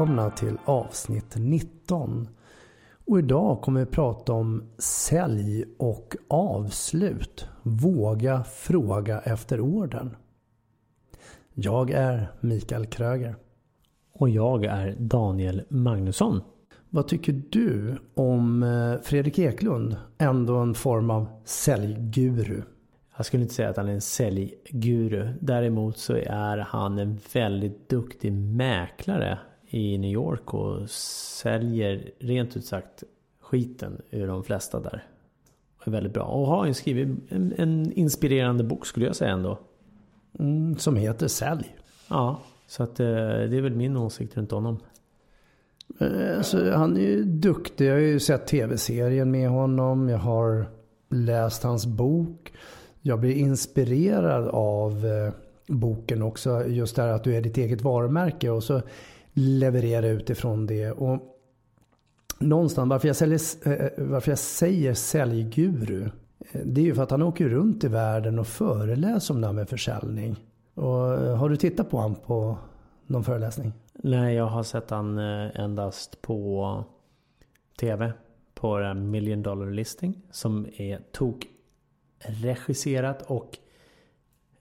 Välkomna till avsnitt 19. Och idag kommer vi prata om sälj och avslut. Våga fråga efter orden. Jag är Mikael Kröger. Och jag är Daniel Magnusson. Vad tycker du om eh, Fredrik Eklund? Ändå en form av säljguru. Jag skulle inte säga att han är en säljguru. Däremot så är han en väldigt duktig mäklare i New York och säljer rent ut sagt skiten ur de flesta där. Och är väldigt bra. Och har ju skrivit en, en inspirerande bok skulle jag säga ändå. Mm, som heter Sälj. Ja, så att eh, det är väl min åsikt runt honom. Alltså, han är ju duktig. Jag har ju sett tv-serien med honom. Jag har läst hans bok. Jag blir inspirerad av eh, boken också. Just det här att du är ditt eget varumärke. Och så leverera utifrån det. Och någonstans varför jag, säljer, eh, eh, varför jag säger säljguru. Eh, det är ju för att han åker runt i världen och föreläser om det här med försäljning. Och har du tittat på honom på någon föreläsning? Nej, jag har sett han endast på TV. På Million Dollar Listing. Som är tok regisserat och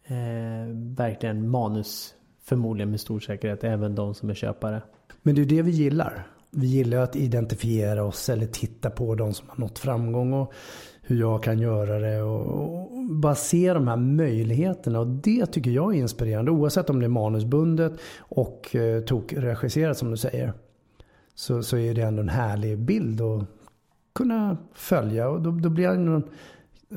eh, verkligen manus Förmodligen med stor säkerhet även de som är köpare. Men det är det vi gillar. Vi gillar att identifiera oss eller titta på de som har nått framgång och hur jag kan göra det och, bara se de här möjligheterna och det tycker jag är inspirerande oavsett om det är manusbundet och eh, tokregisserat som du säger. Så, så är det ändå en härlig bild att kunna följa och då, då blir jag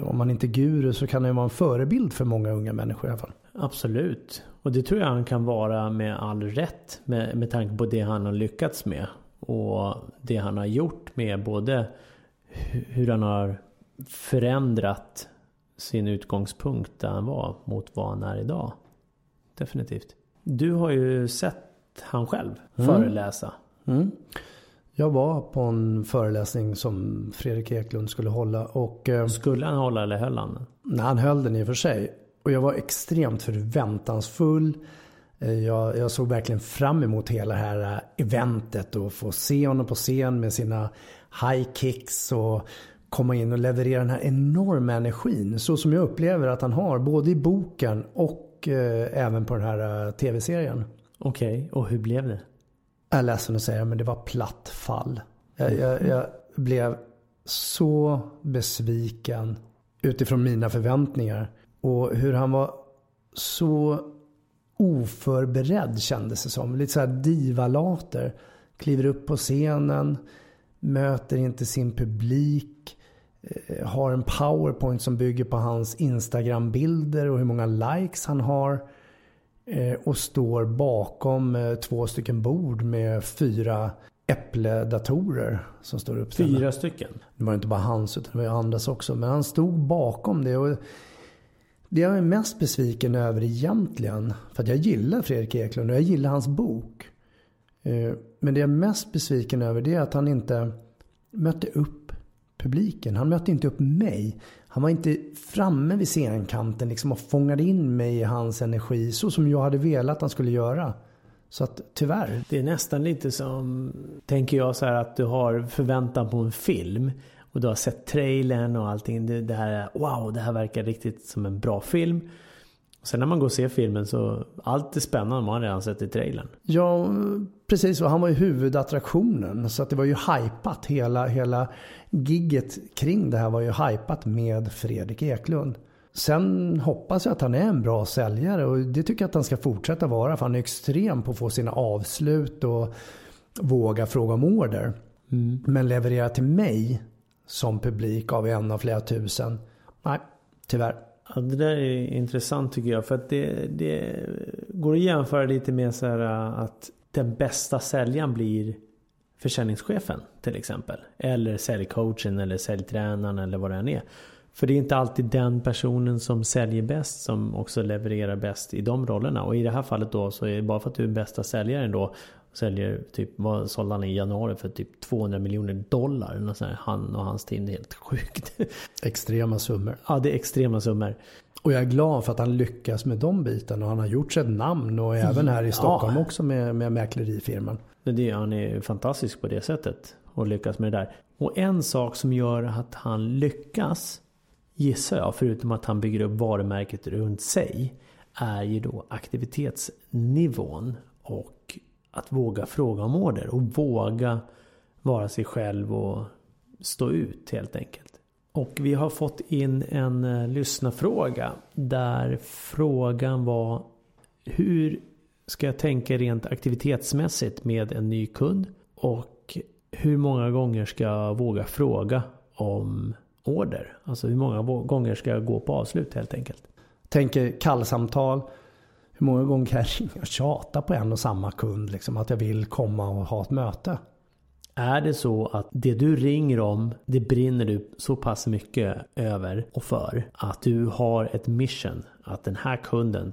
om man inte är guru så kan det vara en förebild för många unga människor i alla fall. Absolut. Och det tror jag han kan vara med all rätt med, med tanke på det han har lyckats med. Och det han har gjort med både hur han har förändrat sin utgångspunkt där han var mot vad han är idag. Definitivt. Du har ju sett han själv mm. föreläsa. Mm. Jag var på en föreläsning som Fredrik Eklund skulle hålla och... Eh, skulle han hålla eller höll han? Nej, han höll den i och för sig. Och jag var extremt förväntansfull. Eh, jag, jag, såg verkligen fram emot hela det här eh, eventet och få se honom på scen med sina high kicks och komma in och leverera den här enorma energin. Så som jag upplever att han har både i boken och eh, även på den här eh, tv-serien. Okej, okay. och hur blev det? Jag är ledsen att säga men det var platt fall. Jag, jag, jag blev så besviken utifrån mina förväntningar. Och hur han var så oförberedd kändes det som. Lite så här divalater. Kliver upp på scenen, möter inte sin publik. Eh, har en powerpoint som bygger på hans Instagram-bilder och hur många likes han har. Eh, och står bakom eh, två stycken bord med fyra Äppledatorer som står uppställda. Fyra stycken? Det var inte bara hans utan det var andras också. Men han stod bakom det. Och det jag är mest besviken över egentligen, för att jag gillar Fredrik Eklund och jag gillar hans bok. Eh, men det jag är mest besviken över det är att han inte mötte upp publiken. Han mötte inte upp mig. Han var inte framme vid scenkanten liksom och fångade in mig i hans energi så som jag hade velat att han skulle göra. Så att tyvärr. Det är nästan lite som, tänker jag så här att du har förväntan på en film. Och du har sett trailern och allting. Det, det här, wow, det här verkar riktigt som en bra film. Och sen när man går och ser filmen så allt är spännande man har redan sett i trailern. Ja, precis. Och han var ju huvudattraktionen. Så att det var ju hypat. Hela, hela gigget kring det här var ju hypat med Fredrik Eklund. Sen hoppas jag att han är en bra säljare och det tycker jag att han ska fortsätta vara. För han är extrem på att få sina avslut och våga fråga om order. Mm. Men leverera till mig som publik av en av flera tusen. Nej, tyvärr. Ja, det där är intressant tycker jag. För att det, det går att jämföra lite med så här att den bästa säljaren blir försäljningschefen till exempel. Eller säljcoachen eller säljtränaren eller vad det än är. För det är inte alltid den personen som säljer bäst som också levererar bäst i de rollerna. Och i det här fallet då så är det bara för att du är bästa säljaren då Säljer typ, vad sålde han i januari för typ 200 miljoner dollar. Här, han och hans team, det är helt sjukt. Extrema summor. Ja, det är extrema summor. Och jag är glad för att han lyckas med de bitarna. Och han har gjort sig ett namn och även här i Stockholm ja. också med, med mäklerifirman. Det, han är fantastisk på det sättet. Och lyckas med det där. Och en sak som gör att han lyckas, gissar jag, förutom att han bygger upp varumärket runt sig, är ju då aktivitetsnivån och att våga fråga om order och våga vara sig själv och stå ut helt enkelt. Och vi har fått in en eh, lyssnarfråga där frågan var hur ska jag tänka rent aktivitetsmässigt med en ny kund och hur många gånger ska jag våga fråga om order? Alltså hur många gånger ska jag gå på avslut helt enkelt? Tänker kallsamtal hur många gånger kan jag ringa och tjata på en och samma kund liksom, att jag vill komma och ha ett möte? Är det så att det du ringer om, det brinner du så pass mycket över och för att du har ett mission att den här kunden,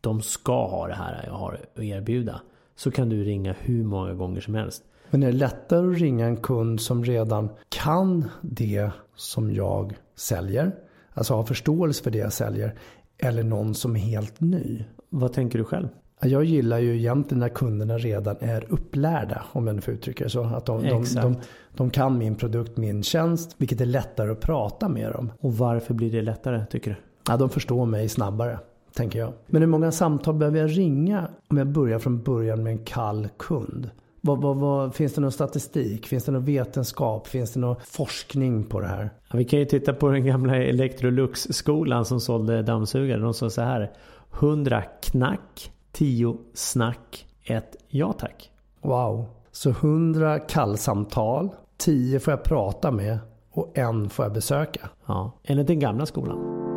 de ska ha det här jag har att erbjuda. Så kan du ringa hur många gånger som helst. Men är det lättare att ringa en kund som redan kan det som jag säljer? Alltså har förståelse för det jag säljer. Eller någon som är helt ny. Vad tänker du själv? Jag gillar ju egentligen när kunderna redan är upplärda, om jag får uttrycka det så. Att de, de, de, de, kan min produkt, min tjänst, vilket är lättare att prata med dem. Och varför blir det lättare, tycker du? Ja, de förstår mig snabbare, tänker jag. Men hur många samtal behöver jag ringa om jag börjar från början med en kall kund? Vad, vad, vad, finns det någon statistik? Finns det någon vetenskap? Finns det någon forskning på det här? Ja, vi kan ju titta på den gamla Electrolux-skolan som sålde dammsugare. De sa så här. 100 knack, 10 snack, 1 ja tack. Wow. Så 100 kallsamtal, 10 får jag prata med och en får jag besöka. Ja, enligt den gamla skolan.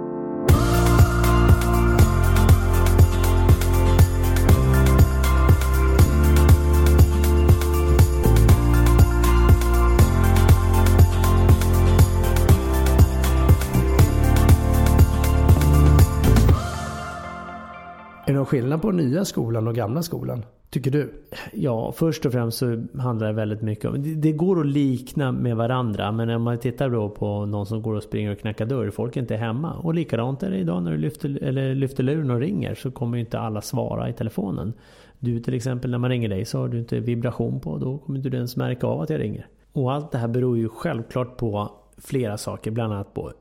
Någon skillnad på nya skolan och gamla skolan? Tycker du? Ja, först och främst så handlar det väldigt mycket om... Det går att likna med varandra. Men om man tittar då på någon som går och springer och knackar dörr. Folk är inte hemma. Och likadant är det idag när du lyfter, eller lyfter luren och ringer. Så kommer ju inte alla svara i telefonen. Du till exempel när man ringer dig så har du inte vibration på. Då kommer inte du ens märka av att jag ringer. Och allt det här beror ju självklart på flera saker. Bland annat på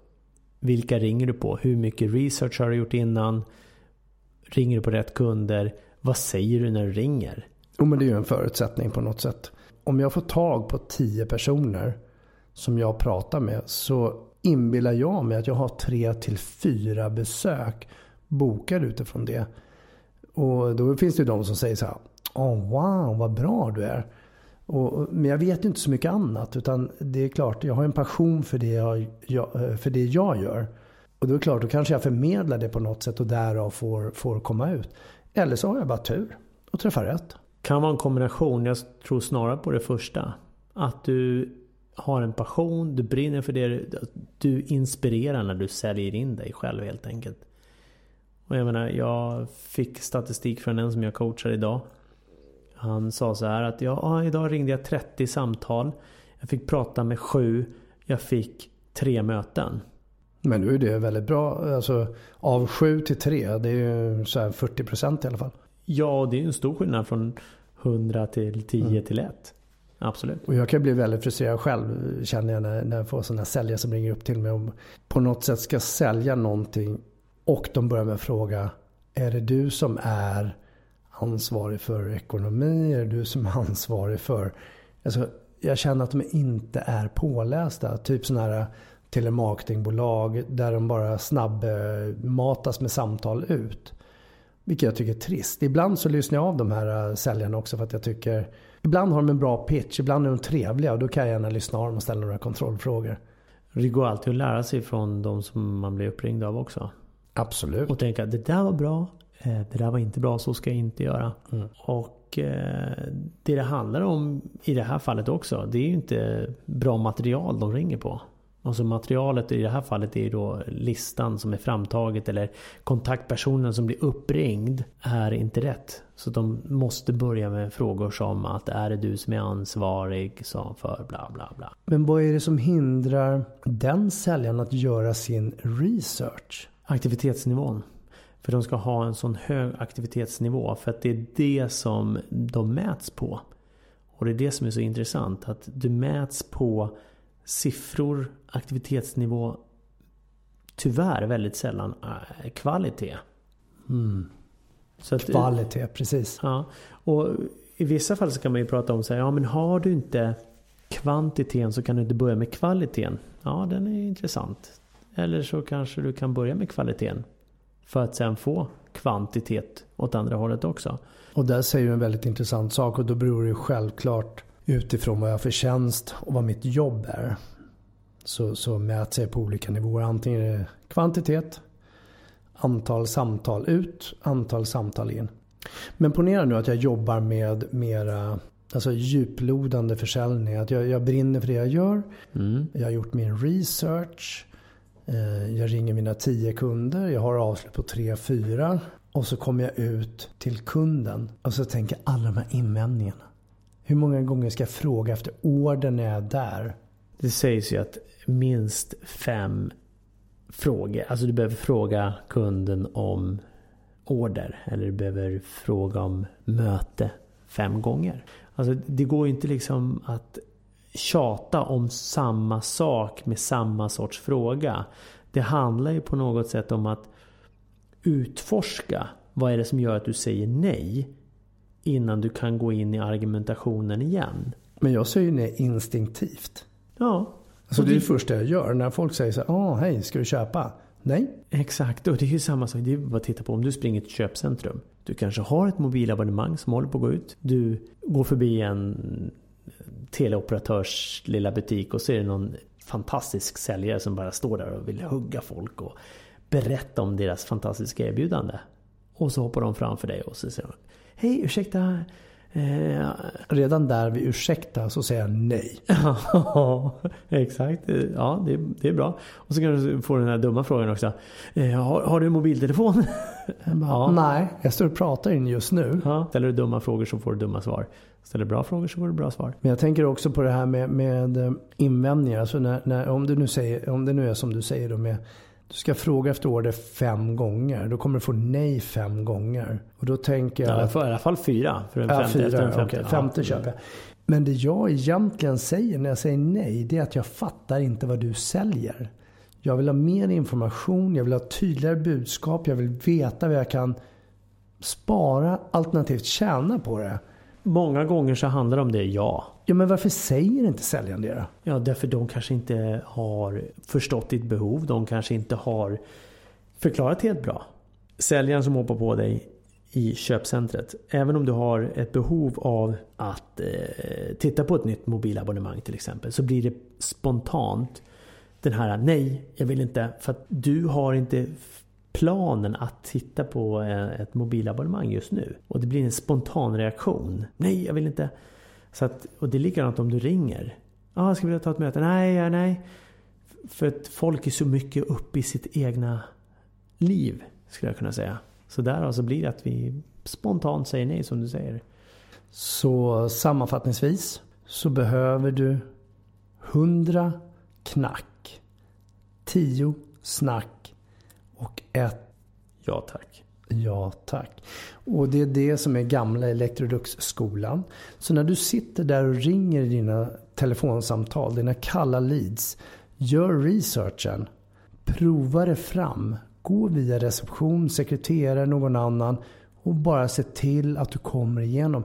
vilka ringer du på? Hur mycket research har du gjort innan? Ringer du på rätt kunder? Vad säger du när du ringer? Jo, men det är ju en förutsättning på något sätt. Om jag får tag på tio personer som jag pratar med så inbillar jag mig att jag har tre till fyra besök bokade utifrån det. Och då finns det ju de som säger så här. Oh, wow, vad bra du är. Och, men jag vet ju inte så mycket annat. Utan det är klart, jag har en passion för det jag, jag, för det jag gör. Och då är det klart, då kanske jag förmedlar det på något sätt och därav får, får komma ut. Eller så har jag bara tur och träffar rätt. Kan vara en kombination. Jag tror snarare på det första. Att du har en passion, du brinner för det. Du inspirerar när du säljer in dig själv helt enkelt. Och jag menar, jag fick statistik från en som jag coachar idag. Han sa så här att ja, idag ringde jag 30 samtal. Jag fick prata med sju. Jag fick tre möten. Men nu är det väldigt bra. Alltså, av 7 till 3, det är ju så 40 procent i alla fall. Ja, det är en stor skillnad från 100 till 10 mm. till 1. Absolut. Och jag kan bli väldigt frustrerad själv känner jag när, när jag får sådana säljare som ringer upp till mig och på något sätt ska sälja någonting och de börjar med att fråga är det du som är ansvarig för ekonomi? Är det du som är ansvarig för... Alltså, jag känner att de inte är pålästa. Typ sådana här telemarketingbolag där de bara snabbmatas med samtal ut. Vilket jag tycker är trist. Ibland så lyssnar jag av de här äh, säljarna också för att jag tycker Ibland har de en bra pitch, ibland är de trevliga och då kan jag gärna lyssna av dem och ställa några kontrollfrågor. Det går alltid att lära sig från de som man blir uppringd av också. Absolut. Och tänka det där var bra, eh, det där var inte bra, så ska jag inte göra. Mm. Och eh, det det handlar om i det här fallet också, det är ju inte bra material de ringer på. Alltså materialet i det här fallet är då listan som är framtaget eller kontaktpersonen som blir uppringd är inte rätt. Så de måste börja med frågor som att är det du som är ansvarig för bla bla bla. Men vad är det som hindrar den säljaren att göra sin research? Aktivitetsnivån. För de ska ha en sån hög aktivitetsnivå för att det är det som de mäts på. Och det är det som är så intressant. Att du mäts på siffror, aktivitetsnivå, tyvärr väldigt sällan äh, kvalitet. Mm. Så att, kvalitet, precis. Ja, och i vissa fall så kan man ju prata om så här, ja men har du inte kvantiteten så kan du inte börja med kvaliteten. Ja, den är intressant. Eller så kanske du kan börja med kvaliteten. För att sen få kvantitet åt andra hållet också. Och där säger du en väldigt intressant sak och då beror det självklart utifrån vad jag har för tjänst och vad mitt jobb är. Så, så mäts jag på olika nivåer. Antingen är det kvantitet, antal samtal ut, antal samtal in. Men ponera nu att jag jobbar med mera alltså djuplodande försäljning. Att jag, jag brinner för det jag gör. Mm. Jag har gjort min research. Eh, jag ringer mina tio kunder. Jag har avslut på tre, fyra. Och så kommer jag ut till kunden. Och så tänker alla de här invändningarna. Hur många gånger ska jag fråga efter orden när jag är där? Det sägs ju att minst fem frågor. Alltså du behöver fråga kunden om order. Eller du behöver fråga om möte fem gånger. Alltså det går ju inte liksom att tjata om samma sak med samma sorts fråga. Det handlar ju på något sätt om att utforska vad är det som gör att du säger nej innan du kan gå in i argumentationen igen. Men jag säger nej instinktivt. Ja. Alltså det är det första jag gör. När folk säger så här, oh, hej, ska du köpa? Nej. Exakt, och det är ju samma sak. Det är bara att titta på om du springer till ett köpcentrum. Du kanske har ett mobilabonnemang som håller på att gå ut. Du går förbi en teleoperatörs lilla butik och så det någon fantastisk säljare som bara står där och vill hugga folk och berätta om deras fantastiska erbjudande. Och så hoppar de framför dig och så säger de Hej, ursäkta. Eh, Redan där vid ursäkta så säger jag nej. Ja, exakt. Ja, det, det, är bra. Och så kan du få den här dumma frågan också. Eh, har, har, du en mobiltelefon? Ja. Nej, jag står och pratar in just nu. Ja. Ställer du dumma frågor så får du dumma svar. Ställer du bra frågor så får du bra svar. Men jag tänker också på det här med, med eh, invändningar. Alltså när, när, om, det nu säger, om det nu är som du säger då med du ska fråga efter order fem gånger. Då kommer du få nej fem gånger. Och då tänker jag... Ja, I alla fall fyra. För en ja, femte, fyra, en femte. Okay, femte ja. köper jag. Men det jag egentligen säger när jag säger nej, det är att jag fattar inte vad du säljer. Jag vill ha mer information, jag vill ha tydligare budskap, jag vill veta vad jag kan spara alternativt tjäna på det. Många gånger så handlar det om det, ja. Ja men varför säger inte säljaren det då? Ja därför de kanske inte har förstått ditt behov. De kanske inte har förklarat helt bra. Säljaren som hoppar på dig i köpcentret. Även om du har ett behov av att eh, titta på ett nytt mobilabonnemang till exempel. Så blir det spontant den här nej, jag vill inte. För att du har inte planen att titta på eh, ett mobilabonnemang just nu. Och det blir en spontan reaktion. Nej, jag vill inte. Så att, och det är likadant om du ringer. Ja, ah, ska vi ta ett möte? Nej, ja, nej. För att folk är så mycket uppe i sitt egna liv, skulle jag kunna säga. Så därav så blir det att vi spontant säger nej, som du säger. Så sammanfattningsvis så behöver du 100 knack, 10 snack och ett ja tack. Ja, tack. Och det är det som är gamla Electrolux-skolan. Så när du sitter där och ringer dina telefonsamtal, dina kalla leads, gör researchen. Prova det fram. Gå via reception, sekreterare, någon annan och bara se till att du kommer igenom.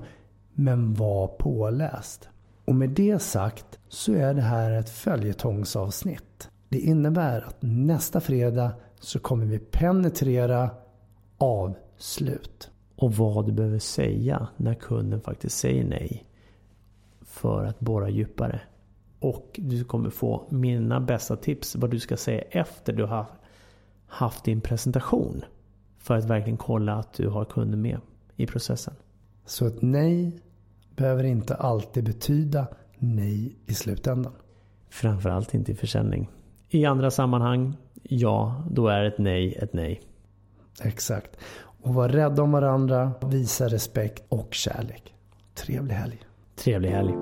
Men var påläst. Och med det sagt så är det här ett följetongsavsnitt. Det innebär att nästa fredag så kommer vi penetrera avslut. Och vad du behöver säga när kunden faktiskt säger nej. För att borra djupare. Och du kommer få mina bästa tips vad du ska säga efter du har haft din presentation. För att verkligen kolla att du har kunden med i processen. Så ett nej behöver inte alltid betyda nej i slutändan. Framförallt inte i försäljning. I andra sammanhang, ja, då är ett nej ett nej. Exakt. Och var rädda om varandra, visa respekt och kärlek. Trevlig helg. Trevlig helg.